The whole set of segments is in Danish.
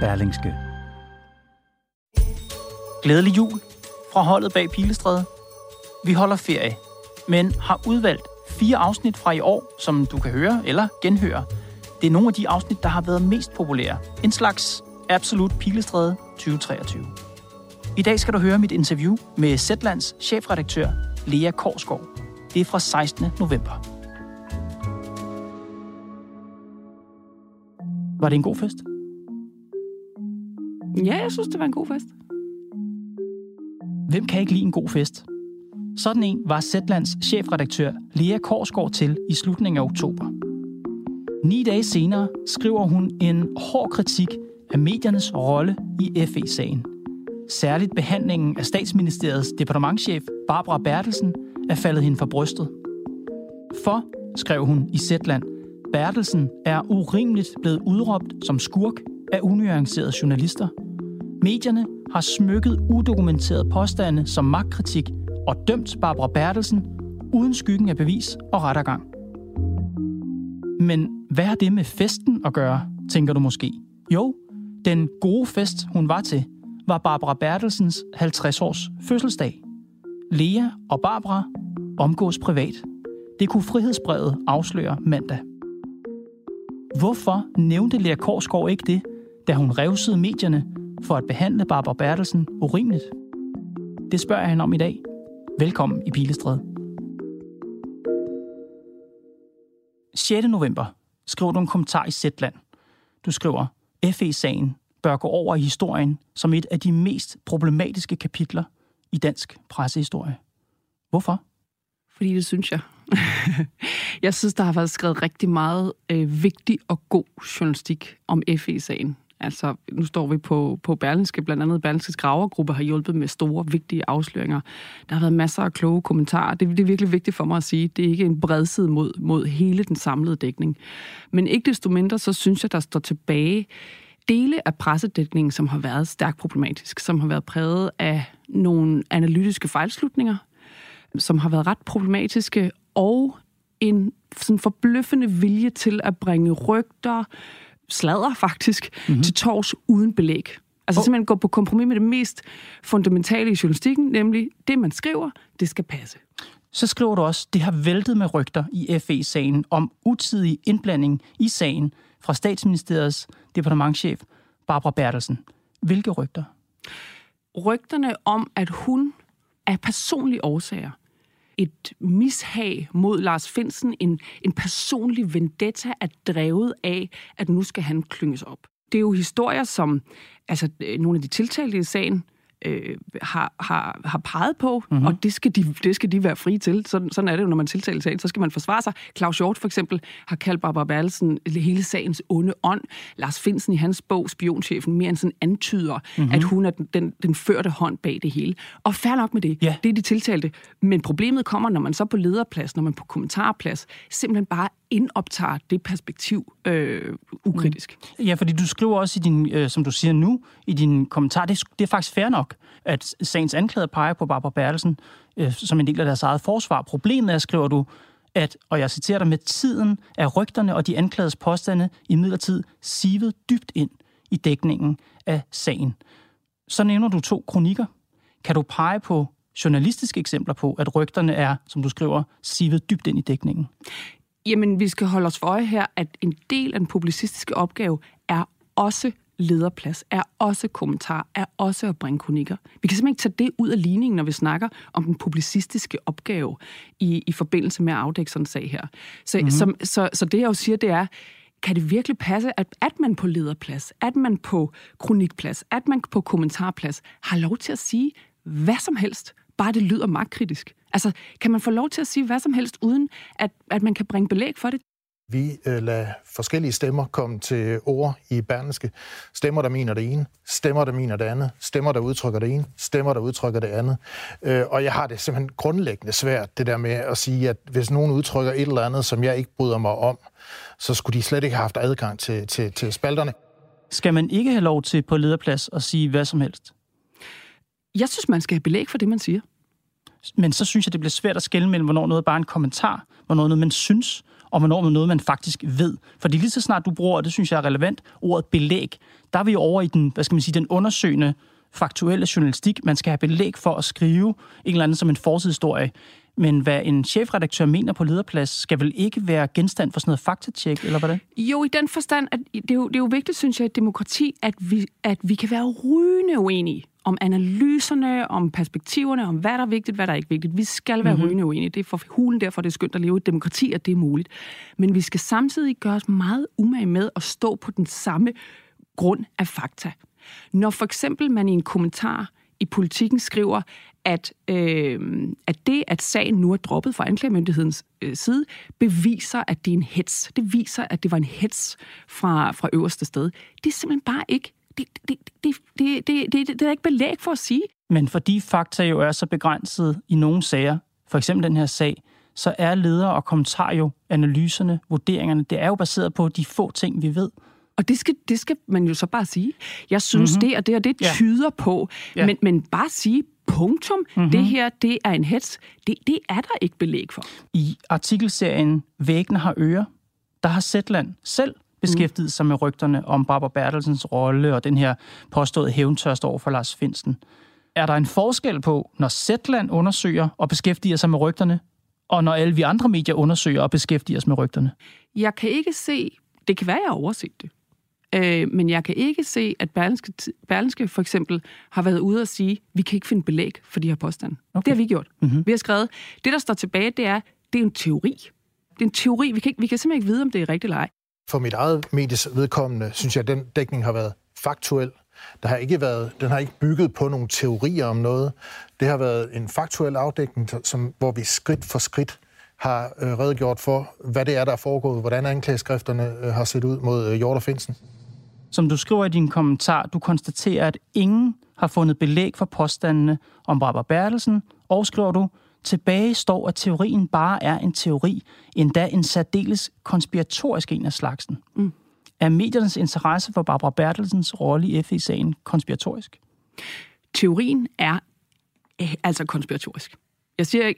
Berlingske. Glædelig jul fra holdet bag Pilestræde. Vi holder ferie, men har udvalgt fire afsnit fra i år, som du kan høre eller genhøre. Det er nogle af de afsnit, der har været mest populære. En slags Absolut Pilestræde 2023. I dag skal du høre mit interview med Zetlands chefredaktør Lea Korsgaard. Det er fra 16. november. Var det en god fest? Ja, jeg synes, det var en god fest. Hvem kan ikke lide en god fest? Sådan en var Zetlands chefredaktør Lea Korsgaard til i slutningen af oktober. Ni dage senere skriver hun en hård kritik af mediernes rolle i FE-sagen. Særligt behandlingen af statsministeriets departementchef Barbara Bertelsen er faldet hende for brystet. For, skrev hun i Zetland, Bertelsen er urimeligt blevet udråbt som skurk af unuancerede journalister. Medierne har smykket udokumenterede påstande som magtkritik og dømt Barbara Bertelsen uden skyggen af bevis og rettergang. Men hvad har det med festen at gøre, tænker du måske? Jo, den gode fest, hun var til, var Barbara Bertelsens 50-års fødselsdag. Lea og Barbara omgås privat. Det kunne frihedsbrevet afsløre mandag. Hvorfor nævnte Lea Korsgaard ikke det, da hun revsede medierne for at behandle Barbara Bertelsen urimeligt? Det spørger jeg hende om i dag. Velkommen i Pilestræde. 6. november skriver du en kommentar i Zetland. Du skriver, FE-sagen bør gå over i historien som et af de mest problematiske kapitler i dansk pressehistorie. Hvorfor? Fordi det synes jeg. jeg synes, der har været skrevet rigtig meget øh, vigtig og god journalistik om FE-sagen. Altså, nu står vi på, på Berlinske, blandt andet Berlinskes gravergruppe har hjulpet med store, vigtige afsløringer. Der har været masser af kloge kommentarer. Det, det er virkelig vigtigt for mig at sige. Det er ikke en bredside mod, mod hele den samlede dækning. Men ikke desto mindre, så synes jeg, der står tilbage dele af pressedækningen, som har været stærkt problematisk, som har været præget af nogle analytiske fejlslutninger, som har været ret problematiske, og en sådan forbløffende vilje til at bringe rygter, sladder faktisk, mm-hmm. til tors uden belæg. Altså oh. simpelthen gå på kompromis med det mest fundamentale i journalistikken, nemlig det, man skriver, det skal passe. Så skriver du også, det har væltet med rygter i FE-sagen om utidig indblanding i sagen fra statsministeriets departementchef Barbara Bertelsen. Hvilke rygter? Rygterne om, at hun af personlige årsager et mishag mod Lars Finsen, en, en personlig vendetta er drevet af, at nu skal han klynges op. Det er jo historier, som altså, øh, nogle af de tiltalte i sagen øh, har, har, har peget på, mm-hmm. og det skal, de, det skal de være fri til. Sådan, sådan er det jo, når man tiltaler sagen. Så skal man forsvare sig. Claus Hjort for eksempel har kaldt Barbara Bertelsen hele sagens onde ånd. Lars Finsen i hans bog, Spionchefen, mere end sådan antyder, mm-hmm. at hun er den, den, den førte hånd bag det hele. Og fair nok med det. Ja. Det er de tiltalte. Men problemet kommer, når man så på lederplads, når man på kommentarplads, simpelthen bare indoptager det perspektiv øh, ukritisk. Ja, fordi du skriver også i din, øh, som du siger nu, i din kommentar, det, det er faktisk fair nok, at sagens anklager peger på Barbara Bertelsen øh, som en del af deres eget forsvar. Problemet er, skriver du, at, og jeg citerer dig, med tiden er rygterne og de anklagedes påstande i midlertid sivet dybt ind i dækningen af sagen. Så nævner du to kronikker. Kan du pege på journalistiske eksempler på, at rygterne er, som du skriver, sivet dybt ind i dækningen? Jamen, vi skal holde os for øje her, at en del af den publicistiske opgave er også lederplads, er også kommentar, er også at bringe kronikker. Vi kan simpelthen ikke tage det ud af ligningen, når vi snakker om den publicistiske opgave i, i forbindelse med at afdække sådan en sag her. Så, mm-hmm. så, så, så det, jeg jo siger, det er, kan det virkelig passe, at, at man på lederplads, at man på kronikplads, at man på kommentarplads har lov til at sige hvad som helst, bare det lyder magtkritisk? Altså, kan man få lov til at sige hvad som helst, uden at, at man kan bringe belæg for det? Vi øh, lader forskellige stemmer komme til ord i Berneske. Stemmer, der mener det ene, stemmer, der mener det andet, stemmer, der udtrykker det ene, stemmer, der udtrykker det andet. Øh, og jeg har det simpelthen grundlæggende svært, det der med at sige, at hvis nogen udtrykker et eller andet, som jeg ikke bryder mig om, så skulle de slet ikke have haft adgang til, til, til spalterne. Skal man ikke have lov til på lederplads at sige hvad som helst? Jeg synes, man skal have belæg for det, man siger. Men så synes jeg, det bliver svært at skælde mellem, hvornår noget er bare en kommentar, hvornår noget man synes, og hvornår man noget, man faktisk ved. Fordi lige så snart du bruger, og det synes jeg er relevant, ordet belæg, der er vi over i den, hvad skal man sige, den undersøgende faktuelle journalistik. Man skal have belæg for at skrive en eller anden som en forsidshistorie. Men hvad en chefredaktør mener på lederplads, skal vel ikke være genstand for sådan noget faktatjek, eller hvordan? Jo, i den forstand, at det er jo, det er jo vigtigt, synes jeg, i et demokrati, at vi, at vi kan være rygende uenige om analyserne, om perspektiverne, om hvad der er vigtigt, hvad der er ikke vigtigt. Vi skal være mm-hmm. rygende uenige. Det er for hulen derfor, det er skønt at leve i et demokrati, at det er muligt. Men vi skal samtidig gøre os meget umage med at stå på den samme grund af fakta. Når for eksempel man i en kommentar i politikken skriver, at, øh, at det, at sagen nu er droppet fra anklagemyndighedens øh, side, beviser, at det er en hets. Det viser, at det var en hets fra, fra øverste sted. Det er simpelthen bare ikke det, det, det, det, det, det, det er ikke belæg for at sige. Men fordi fakta jo er så begrænset i nogle sager, for eksempel den her sag, så er ledere og kommentarer jo analyserne, vurderingerne, det er jo baseret på de få ting, vi ved. Og det skal, det skal man jo så bare sige. Jeg synes, mm-hmm. det og det og det ja. tyder på. Ja. Men, men bare sige, punktum, mm-hmm. det her, det er en hets. Det, det er der ikke belæg for. I artikelserien Væggene har ører, der har Zetland selv beskæftiget sig med rygterne om Barbara Bertelsens rolle og den her påståede hævntørst over for Lars Finsten. Er der en forskel på, når Zetland undersøger og beskæftiger sig med rygterne, og når alle vi andre medier undersøger og beskæftiger os med rygterne? Jeg kan ikke se, det kan være, jeg har overset det, øh, men jeg kan ikke se, at Berlinske, Berlinske for eksempel har været ude og sige, vi kan ikke finde belæg for de her påstande. Okay. Det har vi gjort. Mm-hmm. Vi har skrevet, det der står tilbage, det er, det er en teori. Det er en teori. Vi kan, ikke, vi kan simpelthen ikke vide, om det er rigtigt eller ej. For mit eget medies vedkommende, synes jeg, at den dækning har været faktuel. Der har ikke været, den har ikke bygget på nogle teorier om noget. Det har været en faktuel afdækning, som, hvor vi skridt for skridt har øh, redegjort for, hvad det er, der er foregået, hvordan anklageskrifterne øh, har set ud mod øh, Hjort og Finsen. Som du skriver i din kommentar, du konstaterer, at ingen har fundet belæg for påstandene om Barbara Bertelsen, og skriver du, Tilbage står, at teorien bare er en teori, endda en særdeles konspiratorisk en af slagsen. Mm. Er mediernes interesse for Barbara Bertelsens rolle i FE-sagen konspiratorisk? Teorien er øh, altså konspiratorisk. Jeg siger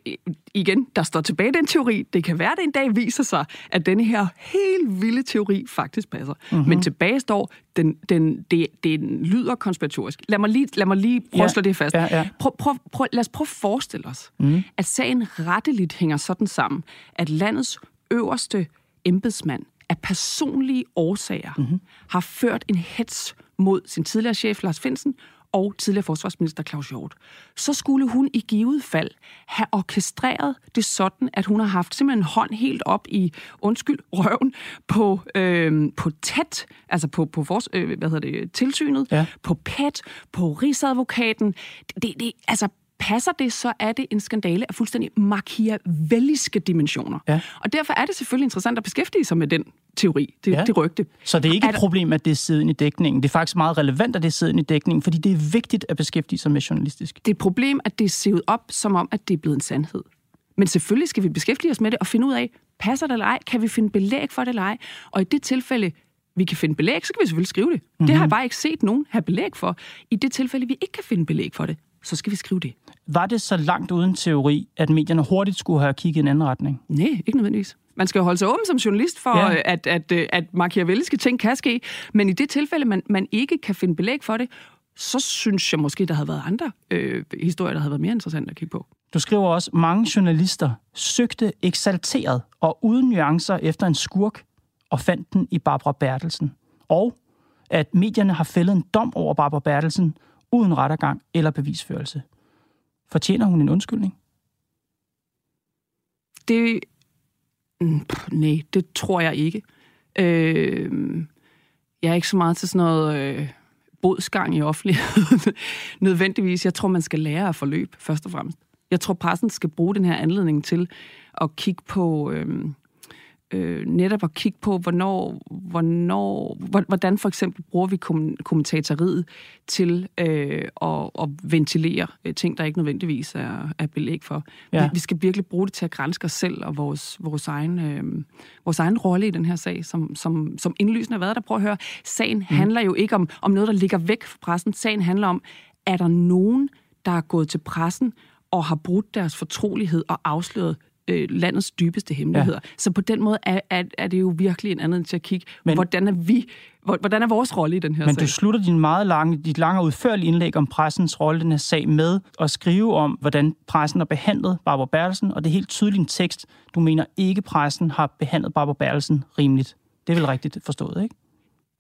igen, der står tilbage den teori. Det kan være, at det en dag viser sig, at denne her helt vilde teori faktisk passer. Mm-hmm. Men tilbage står, den, den, det, den lyder konspiratorisk. Lad mig lige, lad mig lige prøve ja. at slå det fast. Ja, ja. Prøv, prøv, prøv, lad os prøve at forestille os, mm. at sagen retteligt hænger sådan sammen, at landets øverste embedsmand af personlige årsager mm-hmm. har ført en hets mod sin tidligere chef Lars Finsen og tidligere forsvarsminister Claus Hjort, så skulle hun i givet fald have orkestreret det sådan, at hun har haft simpelthen en hånd helt op i, undskyld, røven på, øh, på tæt, altså på, på fors, øh, hvad hedder det, tilsynet, ja. på PET, på Rigsadvokaten. Det, det, altså passer det, så er det en skandale af fuldstændig machiavelliske dimensioner. Ja. Og derfor er det selvfølgelig interessant at beskæftige sig med den teori, det, ja. det rygte. Så det er ikke er et problem, at det er siden i dækningen. Det er faktisk meget relevant, at det er siden i dækningen, fordi det er vigtigt at beskæftige sig med journalistisk. Det er et problem, at det er set op, som om, at det er blevet en sandhed. Men selvfølgelig skal vi beskæftige os med det og finde ud af, passer det eller ej? Kan vi finde belæg for det eller ej? Og i det tilfælde, vi kan finde belæg, så kan vi selvfølgelig skrive det. Mm-hmm. Det har jeg bare ikke set nogen have belæg for. I det tilfælde, vi ikke kan finde belæg for det, så skal vi skrive det. Var det så langt uden teori, at medierne hurtigt skulle have kigget i en anden retning? Nej, ikke nødvendigvis. Man skal jo holde sig åben som journalist for, ja. at, at, at machiavelliske ting kan ske. Men i det tilfælde, man, man ikke kan finde belæg for det, så synes jeg måske, der havde været andre øh, historier, der havde været mere interessant at kigge på. Du skriver også, mange journalister søgte eksalteret og uden nuancer efter en skurk og fandt den i Barbara Bertelsen. Og at medierne har fældet en dom over Barbara Bertelsen uden rettergang eller bevisførelse. Fortjener hun en undskyldning? Det... Mm, nej, det tror jeg ikke. Øh, jeg er ikke så meget til sådan noget øh, bodsgang i offentligheden. Nødvendigvis. Jeg tror, man skal lære at forløb, først og fremmest. Jeg tror, pressen skal bruge den her anledning til at kigge på... Øh, øh, netop at kigge på, hvornår, hvornår, hvordan for eksempel bruger vi kommentatoriet til øh, at, at ventilere øh, ting, der ikke nødvendigvis er, er belæg for. Ja. Vi, vi skal virkelig bruge det til at grænske os selv og vores, vores, egen, øh, vores egen rolle i den her sag, som, som, som indlysende har været der. Prøv at høre, sagen mm. handler jo ikke om, om noget, der ligger væk fra pressen. Sagen handler om, er der nogen, der er gået til pressen og har brudt deres fortrolighed og afsløret øh, landets dybeste hemmeligheder. Ja. Så på den måde er, er, er det jo virkelig en anden til at kigge, men, hvordan er vi, hvordan er vores rolle i den her men sag? Men du slutter din meget lange, dit lange udførlige indlæg om pressens rolle i den her sag med at skrive om, hvordan pressen har behandlet Barbara Bertelsen, og det er helt tydeligt en tekst, du mener ikke pressen har behandlet Barbara Bertelsen rimeligt. Det er vel rigtigt forstået, ikke?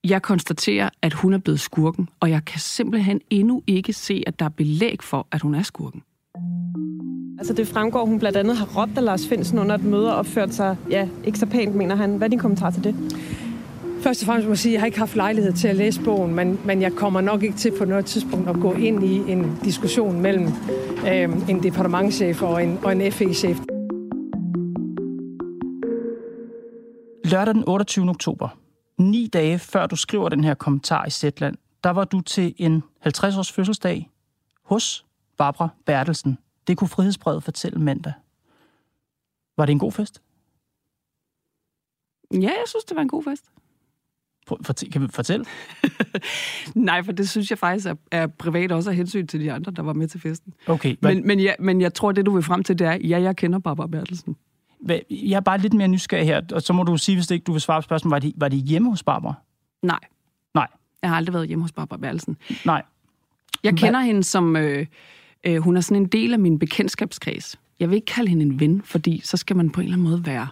Jeg konstaterer, at hun er blevet skurken, og jeg kan simpelthen endnu ikke se, at der er belæg for, at hun er skurken. Altså det fremgår, hun blandt andet har råbt af Lars Finsen under et møde og opført sig, ja, ikke så pænt, mener han. Hvad er din kommentar til det? Først og fremmest må jeg sige, at jeg har ikke haft lejlighed til at læse bogen, men, men jeg kommer nok ikke til på noget tidspunkt at gå ind i en diskussion mellem øh, en departementchef og en, og en FE-chef. Lørdag den 28. oktober, ni dage før du skriver den her kommentar i Zetland, der var du til en 50-års fødselsdag hos Barbara Bertelsen. Det kunne Frihedsbrevet fortælle mandag. Var det en god fest? Ja, jeg synes, det var en god fest. Fortæl, kan vi fortælle? Nej, for det synes jeg faktisk er, er privat også af hensyn til de andre, der var med til festen. Okay. Hvad? Men, men, ja, men jeg tror, det du vil frem til, det er, ja, jeg kender Barbara Bertelsen. Jeg er bare lidt mere nysgerrig her, og så må du sige, hvis det ikke du vil svare på spørgsmålet, var det, var det hjemme hos Barbara? Nej. Nej. Jeg har aldrig været hjemme hos Barbara Bertelsen. Nej. Jeg kender Hva? hende som... Øh, øh, hun er sådan en del af min bekendtskabskreds. Jeg vil ikke kalde hende en ven, fordi så skal man på en eller anden måde være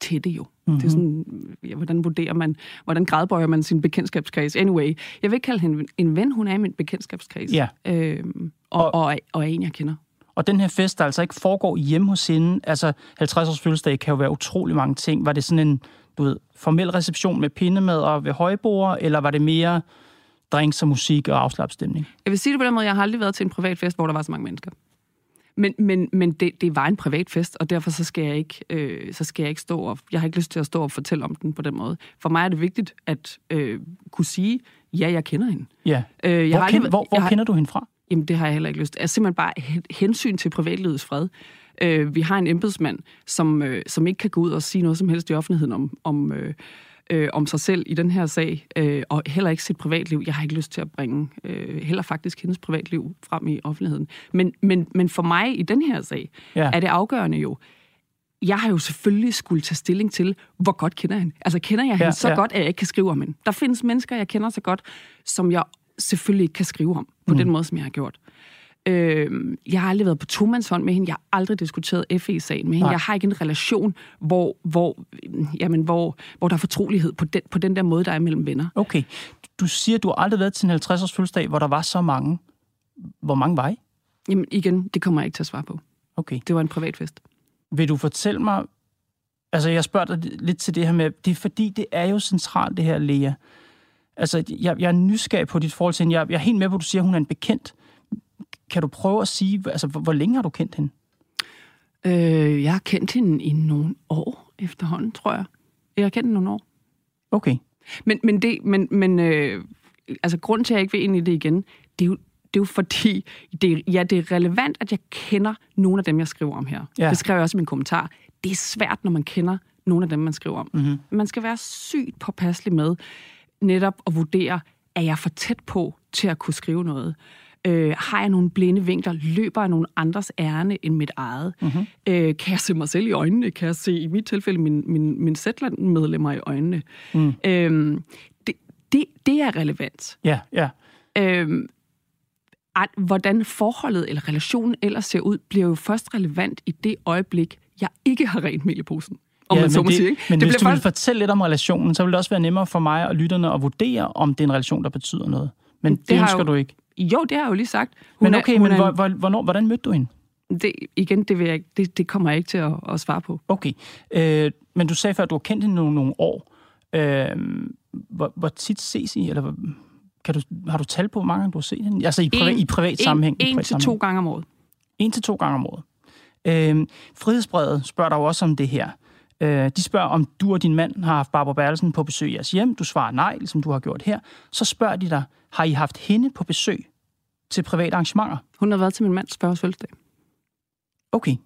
tætte jo. Mm-hmm. Det er sådan, ja, hvordan vurderer man, hvordan gradbøjer man sin bekendtskabskreds? Anyway, jeg vil ikke kalde hende en ven, hun er i min bekendtskabskreds. Ja. Øhm, og, og, og, og er en, jeg kender. Og den her fest, der altså ikke foregår hjemme hos hende, altså 50 års fødselsdag kan jo være utrolig mange ting. Var det sådan en, du ved, formel reception med pindemad og ved højbord, eller var det mere drinks og musik og afslappstemning? Jeg vil sige det på den måde, jeg har aldrig været til en privat fest, hvor der var så mange mennesker. Men, men, men det, det var en privat fest, og derfor så skal, jeg ikke, øh, så skal jeg ikke stå og... Jeg har ikke lyst til at stå og fortælle om den på den måde. For mig er det vigtigt at øh, kunne sige, ja, jeg kender hende. Ja. Øh, jeg hvor har aldrig, hvor, hvor jeg har, kender du hende fra? Jamen, det har jeg heller ikke lyst til. Altså simpelthen bare hensyn til privatlivets fred. Øh, vi har en embedsmand, som, øh, som ikke kan gå ud og sige noget som helst i offentligheden om, om, øh, øh, om sig selv i den her sag, øh, og heller ikke sit privatliv. Jeg har ikke lyst til at bringe øh, heller faktisk hendes privatliv frem i offentligheden. Men, men, men for mig i den her sag ja. er det afgørende jo, jeg har jo selvfølgelig skulle tage stilling til, hvor godt kender hende. Altså kender jeg hende ja, så ja. godt, at jeg ikke kan skrive om hende. Der findes mennesker, jeg kender så godt, som jeg selvfølgelig ikke kan skrive om, på mm. den måde, som jeg har gjort. Øh, jeg har aldrig været på tomandshånd med hende. Jeg har aldrig diskuteret FE-sagen med hende. Nej. Jeg har ikke en relation, hvor, hvor, jamen, hvor, hvor der er fortrolighed på den, på den der måde, der er mellem venner. Okay. Du siger, at du har aldrig været til en 50-års fødselsdag, hvor der var så mange. Hvor mange var I? Jamen igen, det kommer jeg ikke til at svare på. Okay. Det var en privat fest. Vil du fortælle mig... Altså, jeg spørger dig lidt til det her med... Det er fordi, det er jo centralt, det her, Lea. Altså, jeg, jeg er nysgerrig på dit forhold til hende. Jeg, jeg er helt med på, at du siger, at hun er en bekendt. Kan du prøve at sige, altså, hvor, hvor længe har du kendt hende? Øh, jeg har kendt hende i nogle år efterhånden, tror jeg. Jeg har kendt hende nogle år. Okay. Men, men, det, men, men øh, altså, grunden til, at jeg ikke vil ind i det igen, det er jo, det er jo fordi, det, ja, det er relevant, at jeg kender nogle af dem, jeg skriver om her. Ja. Det skrev jeg også i min kommentar. Det er svært, når man kender nogle af dem, man skriver om. Mm-hmm. Man skal være sygt påpasselig med netop at vurdere, er jeg for tæt på til at kunne skrive noget? Øh, har jeg nogle blinde vinkler? Løber jeg nogle andres ærne end mit eget? Mm-hmm. Øh, kan jeg se mig selv i øjnene? Kan jeg se i mit tilfælde min, min, min Zetland-medlemmer i øjnene? Mm. Øh, det, det, det er relevant. Ja, ja. Øh, hvordan forholdet eller relationen ellers ser ud, bliver jo først relevant i det øjeblik, jeg ikke har rent mel i posen. Om ja, man så må det, sige. Ikke? Men det hvis du faktisk... vil fortælle lidt om relationen, så vil det også være nemmere for mig og lytterne at vurdere, om det er en relation, der betyder noget. Men det, det ønsker jo, du ikke. Jo, det har jeg jo lige sagt. Hun men okay, er, men er, hvor, hvornår, hvordan mødte du hende? Det, igen, det, vil jeg, det, det kommer jeg ikke til at, at svare på. Okay. Øh, men du sagde før, at du har kendt hende nogle, nogle år. Øh, hvor, hvor tit ses I? Eller kan du, har du tal på, hvor mange gange du har set hende? Altså i, priva, en, i privat en, sammenhæng? En privat til sammenhæng. to gange om året. En til to gange om året. Øh, Frihedsbrevet spørger dig også om det her. Øh, de spørger, om du og din mand har haft Barbara Bertelsen på besøg i jeres hjem. Du svarer nej, ligesom du har gjort her. Så spørger de dig, har I haft hende på besøg til private arrangementer? Hun har været til min mands 40 års fødselsdag. Okay.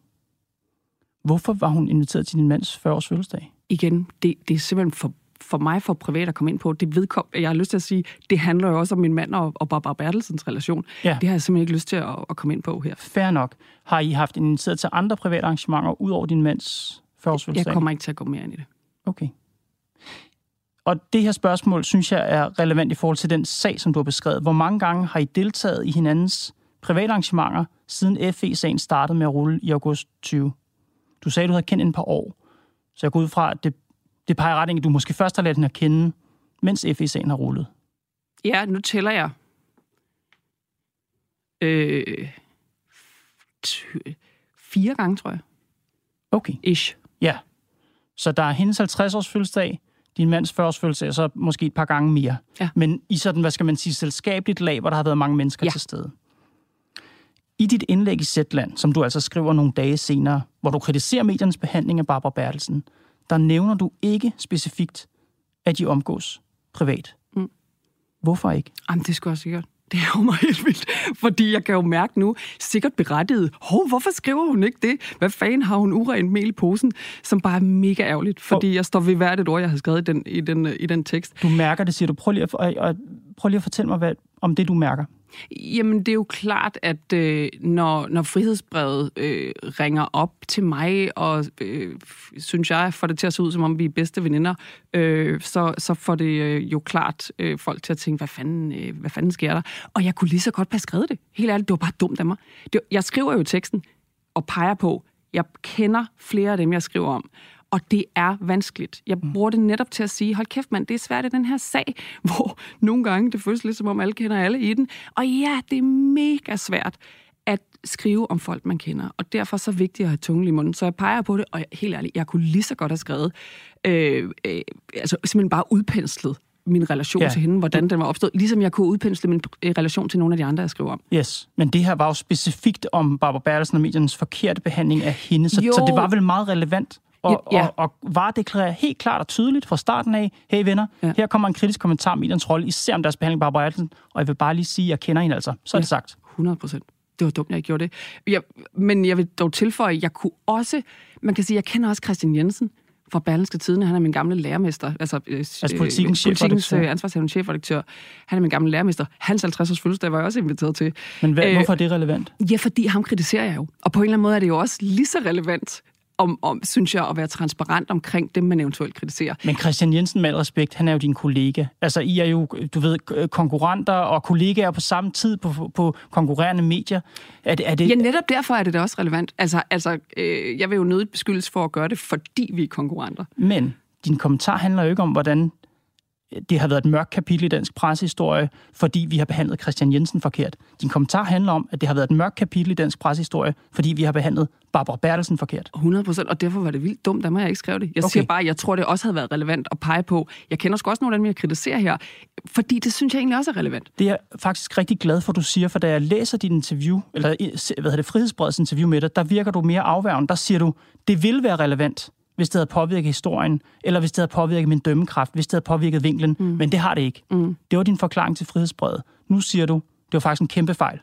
Hvorfor var hun inviteret til din mands 40 års fødselsdag? Igen, det, det er simpelthen for, for mig for privat at komme ind på. Det vedkom, jeg har lyst til at sige, det handler jo også om min mand og, og Barbara Bertelsens relation. Ja. Det har jeg simpelthen ikke lyst til at, at komme ind på her. Fair nok. Har I haft initieret til andre private arrangementer, ud over din mands Jeg fødselsdag? kommer ikke til at gå mere ind i det. Okay. Og det her spørgsmål, synes jeg, er relevant i forhold til den sag, som du har beskrevet. Hvor mange gange har I deltaget i hinandens private arrangementer, siden FE-sagen startede med at rulle i august 20? Du sagde, du havde kendt et par år. Så jeg går ud fra, at det, det peger ret ind, at du måske først har lært hende at kende, mens FE-sagen har rullet. Ja, nu tæller jeg. Øh, fire gange, tror jeg. Okay. Ish. Ja. Så der er hendes 50-års fødselsdag, din mands 40-års fødselsdag, og så måske et par gange mere. Ja. Men i sådan, hvad skal man sige, selskabeligt lag, hvor der har været mange mennesker Ja. til stede. I dit indlæg i Zetland, som du altså skriver nogle dage senere, hvor du kritiserer mediernes behandling af Barbara Bertelsen, der nævner du ikke specifikt, at de omgås privat. Mm. Hvorfor ikke? Jamen, det skulle jeg sikkert. Det er jo mig helt vildt, fordi jeg kan jo mærke nu, sikkert berettiget, hov, hvorfor skriver hun ikke det? Hvad fanden har hun urent mel i posen? Som bare er mega ærgerligt, fordi jeg står ved hvert et ord, jeg har skrevet i den, i den, i den tekst. Du mærker det, siger du. Prøv lige at, og, og, prøv lige at fortælle mig hvad, om det, du mærker. Jamen, det er jo klart, at øh, når, når frihedsbrevet øh, ringer op til mig, og øh, synes jeg får det til at se ud, som om vi er bedste veninder, øh, så, så får det øh, jo klart øh, folk til at tænke, hvad fanden, øh, hvad fanden sker der? Og jeg kunne lige så godt have skrevet det. Helt ærligt, det var bare dumt af mig. Det, jeg skriver jo teksten og peger på, jeg kender flere af dem, jeg skriver om. Og det er vanskeligt. Jeg bruger det netop til at sige, hold kæft mand, det er svært i den her sag, hvor nogle gange det føles lidt som om alle kender alle i den. Og ja, det er mega svært at skrive om folk, man kender. Og derfor er så vigtigt at have tungen i munden. Så jeg peger på det, og jeg, helt ærligt, jeg kunne lige så godt have skrevet, øh, øh, altså simpelthen bare udpenslet min relation Ja. til hende, hvordan den var opstået, ligesom jeg kunne udpensle min øh, relation til nogle af de andre, jeg skriver om. Yes, men det her var jo specifikt om Barbara Bertelsen og mediernes forkerte behandling af hende, så, Jo. så det var vel meget relevant og, Ja, ja. og, og var deklareret helt klart og tydeligt fra starten af, hey venner, ja. Ja. her kommer en kritisk kommentar om mediernes rolle, især om deres behandling af Barbara Bertelsen, og jeg vil bare lige sige, at jeg kender hende altså. Så er det sagt. 100 procent. Det var dumt, jeg ikke gjorde det. Jeg, men jeg vil dog tilføje, at jeg kunne også... Man kan sige, jeg kender også Christian Jensen fra Berlingske Tidene. Han er min gamle lærermester. Altså, altså Politikens politikens chefredaktør. øh, ansvarshavende chefredaktør. Han er min gamle lærermester. Hans 50 års fødselsdag var jeg også inviteret til. Men hvad, Øh, hvorfor er det relevant? Ja, fordi ham kritiserer jeg jo. Og på en eller anden måde er det jo også lige så relevant, om, om, synes jeg, at være transparent omkring dem, man eventuelt kritiserer. Men Christian Jensen, med al respekt, han er jo din kollega. Altså, I er jo, du ved, konkurrenter og kollegaer på samme tid på, på konkurrerende medier. Er det, er det, Ja, netop derfor er det da også relevant. Altså, altså øh, jeg vil jo nødigt beskyldes for at gøre det, fordi vi er konkurrenter. Men din kommentar handler jo ikke om, hvordan det har været et mørkt kapitel i dansk pressehistorie, fordi vi har behandlet Christian Jensen forkert. Din kommentar handler om, at det har været et mørkt kapitel i dansk pressehistorie, fordi vi har behandlet Barbara Bertelsen forkert. 100 procent, og derfor var det vildt dumt, at jeg ikke skrev det. Jeg Okay. siger bare, at jeg tror, det også havde været relevant at pege på. Jeg kender sgu også nogle af dem, jeg kritiserer her, fordi det synes jeg egentlig også er relevant. Det er jeg faktisk rigtig glad for, du siger, for da jeg læser dit interview, eller hvad hedder det, Frihedsbredets interview med dig, der virker du mere afværgen. Der siger du, det ville være relevant, hvis det havde påvirket historien, eller hvis det havde påvirket min dømmekraft, hvis det havde påvirket vinklen, mm. men det har det ikke. Mm. Det var din forklaring til Frihedsbredet. Nu siger du, det var faktisk en kæmpe fejl.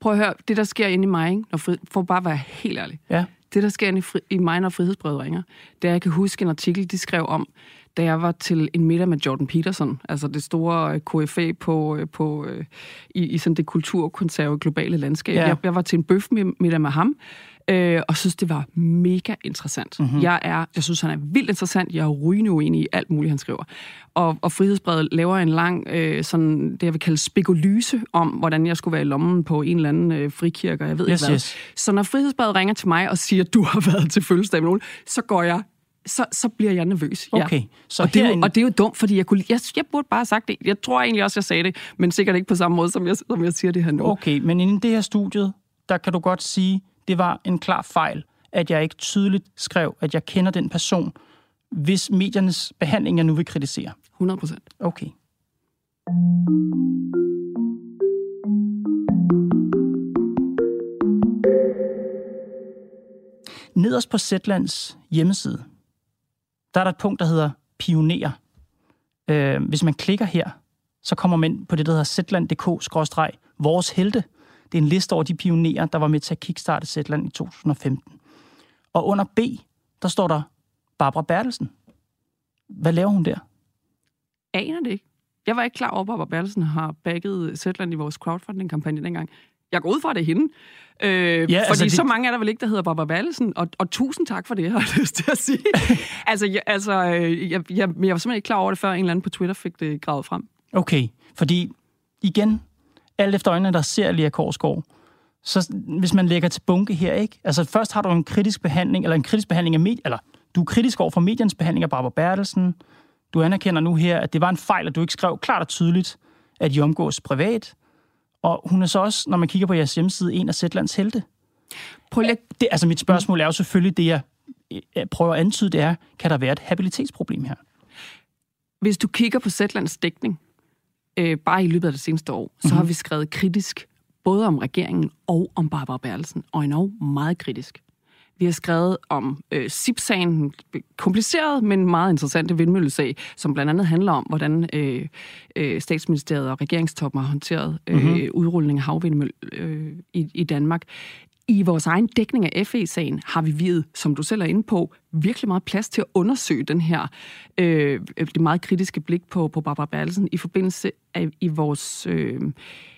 Prøv at høre, det der sker inde i mig, ikke? Når fri, for bare at være helt ærlig. Ja. Det, der sker inde i, fri, i mig, når frihedsbrevet ringer, det er, jeg kan huske en artikel, de skrev om, da jeg var til en middag med Jordan Peterson, altså det store øh, KFA på, øh, på, øh, i, i sådan det kulturkonserve globale landskab. Ja. Jeg, jeg var til en bøfmiddag med ham, øh, og synes, det var mega interessant. Mhm. Mm-hmm. Jeg, er, jeg synes, han er vildt interessant. Jeg er rygende uenig i alt muligt, han skriver. Og, og Frihedsbrevet laver en lang, øh, sådan, det jeg vil kalde spekulyse om, hvordan jeg skulle være i lommen på en eller anden øh, frikirke, og jeg ved Yes, ikke hvad. yes. Så når Frihedsbrevet ringer til mig og siger, du har været til fødselsdag med nogen, så går jeg så, så bliver jeg nervøs. Okay, Ja. så og, det er jo, herinde- og det er jo dumt, fordi jeg, kunne, jeg, jeg burde bare have sagt det. Jeg tror egentlig også, jeg sagde det, men sikkert ikke på samme måde, som jeg, som jeg siger det her nu. Okay, men inden det her studiet, der kan du godt sige, det var en klar fejl, at jeg ikke tydeligt skrev, at jeg kender den person, hvis mediernes behandling, jeg nu vil kritisere. 100 procent. Okay. Nederst på Zetlands hjemmeside, der er der et punkt, der hedder Pionerer. Øh, hvis man klikker her, så kommer man ind på det, der hedder zetland.dk-vores helte. Det er en liste over de pionerer, der var med til at kickstarte Zetland i 2015. Og under B, der står der Barbara Bertelsen. Hvad laver hun der? aner det ikke. Jeg var ikke klar over, at Barbara Bertelsen har bagget Zetland i vores crowdfunding-kampagne dengang. Jeg går ud fra, at det er hende. Øh, ja, fordi altså det... så mange er der vel ikke, der hedder Barbara Bertelsen. Og, og tusind tak for det, har jeg lyst til at sige. altså, jeg, altså jeg, jeg, jeg, jeg var simpelthen ikke klar over det, før en eller anden på Twitter fik det gravet frem. Okay, fordi igen, alt efter øjnene, der ser Lea Korsgaard, så hvis man lægger til bunke her, ikke? Altså først har du en kritisk behandling, eller en kritisk behandling af medier, eller du er kritisk over for mediens behandling af Barbara Bertelsen. Du anerkender nu her, at det var en fejl, at du ikke skrev klart og tydeligt, at I omgås privat. Og hun er så også, når man kigger på jeres hjemmeside, en af Sætlands helte. Prøv lige... det, altså mit spørgsmål er jo selvfølgelig det, jeg prøver at antyde, det er, kan der være et habilitetsproblem her? Hvis du kigger på Sætlands dækning, øh, bare i løbet af det seneste år, så mm-hmm. har vi skrevet kritisk både om regeringen og om Barbara Bertelsen, og endnu meget kritisk. Vi har skrevet om øh, SIP-sagen, kompliceret, men meget interessante vindmøllesag, som blandt andet handler om, hvordan øh, øh, statsministeriet og regeringstoppen har håndteret øh, mm-hmm. udrulling af havvindmøl øh, i, i Danmark. I vores egen dækning af FE-sagen har vi videt, som du selv er inde på, virkelig meget plads til at undersøge den her, øh, det meget kritiske blik på, på Barbara Bertelsen i forbindelse af, i vores... Øh,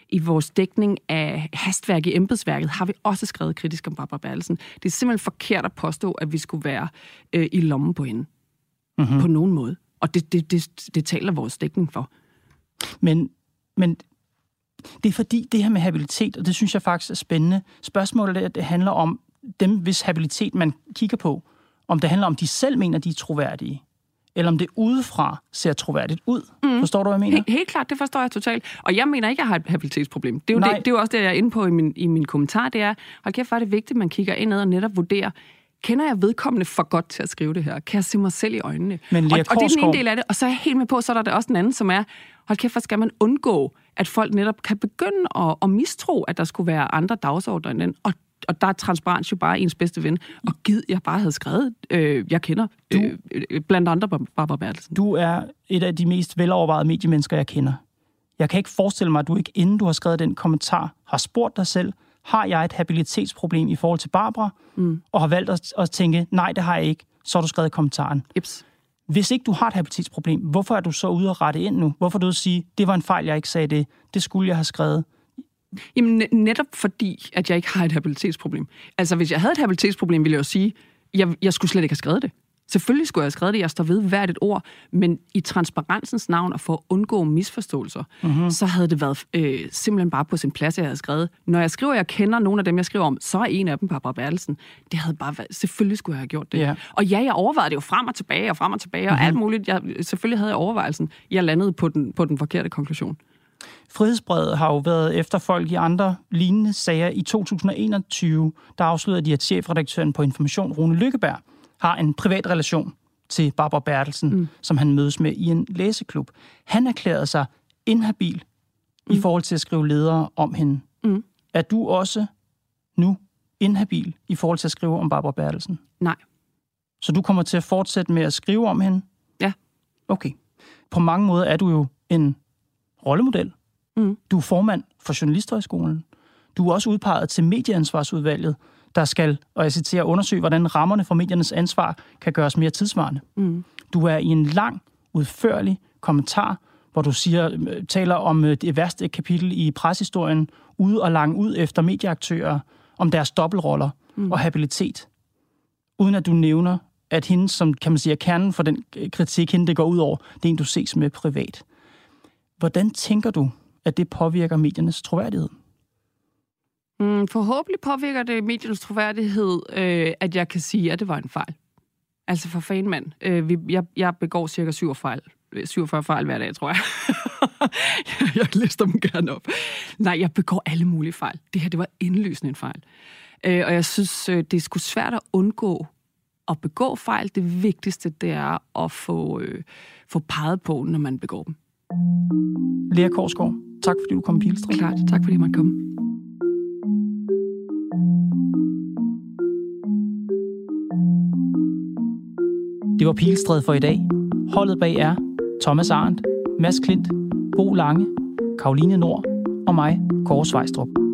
i vores dækning af hastværk i embedsværket har vi også skrevet kritisk om Barbara Bertelsen. Det er simpelthen forkert at påstå, at vi skulle være øh, i lommen på hende. Mm-hmm. På nogen måde. Og det, det, det, det taler vores dækning for. Men, men det er fordi, det her med habilitet, og det synes jeg faktisk er spændende. Spørgsmålet er, det handler om dem, hvis habilitet man kigger på. Om det handler om, de selv mener, de er troværdige eller om det udefra ser troværdigt ud. Mm. Forstår du, hvad jeg mener? Helt, helt klart, det forstår jeg totalt. Og jeg mener ikke, at jeg har et habilitetsproblem. Det er jo, det, det er jo også det, jeg er inde på i min, i min kommentar. Det er, hold kæft, er det vigtigt, at man kigger indad og netop vurderer, kender jeg vedkommende for godt til at skrive det her? Kan jeg se mig selv i øjnene? Men og, og det er den ene del af det. Og så er jeg helt med på, så er der også den anden, som er, hold kæft, hvor skal man undgå, at folk netop kan begynde at, at mistro, at der skulle være andre dagsordner end den. Og og der er transparens jo bare ens bedste ven. Og gid, jeg bare havde skrevet, øh, jeg kender, du, øh, blandt andre Barbara Bertelsen. Du er et af de mest velovervejede mediemennesker, jeg kender. Jeg kan ikke forestille mig, at du ikke, inden du har skrevet den kommentar, har spurgt dig selv, har jeg et habilitetsproblem i forhold til Barbara, mm. og har valgt at, at tænke, nej, det har jeg ikke, så har du skrevet kommentaren. Ips. Hvis ikke du har et habilitetsproblem, hvorfor er du så ude og rette ind nu? Hvorfor er du ude at sige, det var en fejl, jeg ikke sagde det, det skulle jeg have skrevet? Jamen netop fordi, at jeg ikke har et habilitetsproblem. Altså hvis jeg havde et habilitetsproblem, ville jeg jo sige, jeg, jeg skulle slet ikke have skrevet det. Selvfølgelig skulle jeg have skrevet det, jeg står ved hvert et ord, men i transparensens navn og for at undgå misforståelser, mm-hmm. så havde det været øh, simpelthen bare på sin plads, jeg havde skrevet. Når jeg skriver, at jeg kender nogle af dem, jeg skriver om, så er en af dem Barbara Bertelsen. Det havde bare været, selvfølgelig skulle jeg have gjort det. Yeah. Og ja, jeg overvejede det jo frem og tilbage og frem og tilbage, mm-hmm. og alt muligt. Jeg, selvfølgelig havde jeg overvejelsen. Jeg landede på den, på den forkerte konklusion. Frihedsbrevet har jo været efter folk i andre lignende sager. I 2021, der afslørede de, at chefredaktøren på Information, Rune Lykkeberg, har en privat relation til Barbara Bertelsen, mm. som han mødes med i en læseklub. Han erklærede sig inhabil mm. i forhold til at skrive ledere om hende. Mm. Er du også nu inhabil i forhold til at skrive om Barbara Bertelsen? Nej. Så du kommer til at fortsætte med at skrive om hende? Ja. Okay. På mange måder er du jo en rollemodel. Mm. Du er formand for Journalisthøjskolen. Du er også udpeget til medieansvarsudvalget, der skal, og jeg citerer, undersøge, hvordan rammerne for mediernes ansvar kan gøres mere tidsvarende. Mm. Du er i en lang, udførlig kommentar, hvor du siger, øh, taler om øh, det værste kapitel i preshistorien, ude og lang ud efter medieaktører, om deres dobbeltroller mm. og habilitet. Uden at du nævner, at hende, som kan man sige, er kernen for den kritik, hende det går ud over, det er en, du ses med privat. Hvordan tænker du, at det påvirker mediernes troværdighed? Mm, forhåbentlig påvirker det mediernes troværdighed, øh, at jeg kan sige, at det var en fejl. Altså for fanden mand. Øh, vi, jeg, jeg begår cirka 7 fejl, øh, 47 fejl hver dag, tror jeg. jeg lister dem gerne op. Nej, jeg begår alle mulige fejl. Det her, det var indlysende en fejl. Øh, og jeg synes, øh, det er sgu svært at undgå at begå fejl. Det vigtigste, det er at få, øh, få peget på, når man begår dem. Lea Korsgaard, tak fordi du kom i Pilestræd. Klart, tak fordi man kom. Det var Pilestræd for i dag. Holdet bag er Thomas Arndt, Mads Klint, Bo Lange, Karoline Nord og mig, Kåre Svejstrup.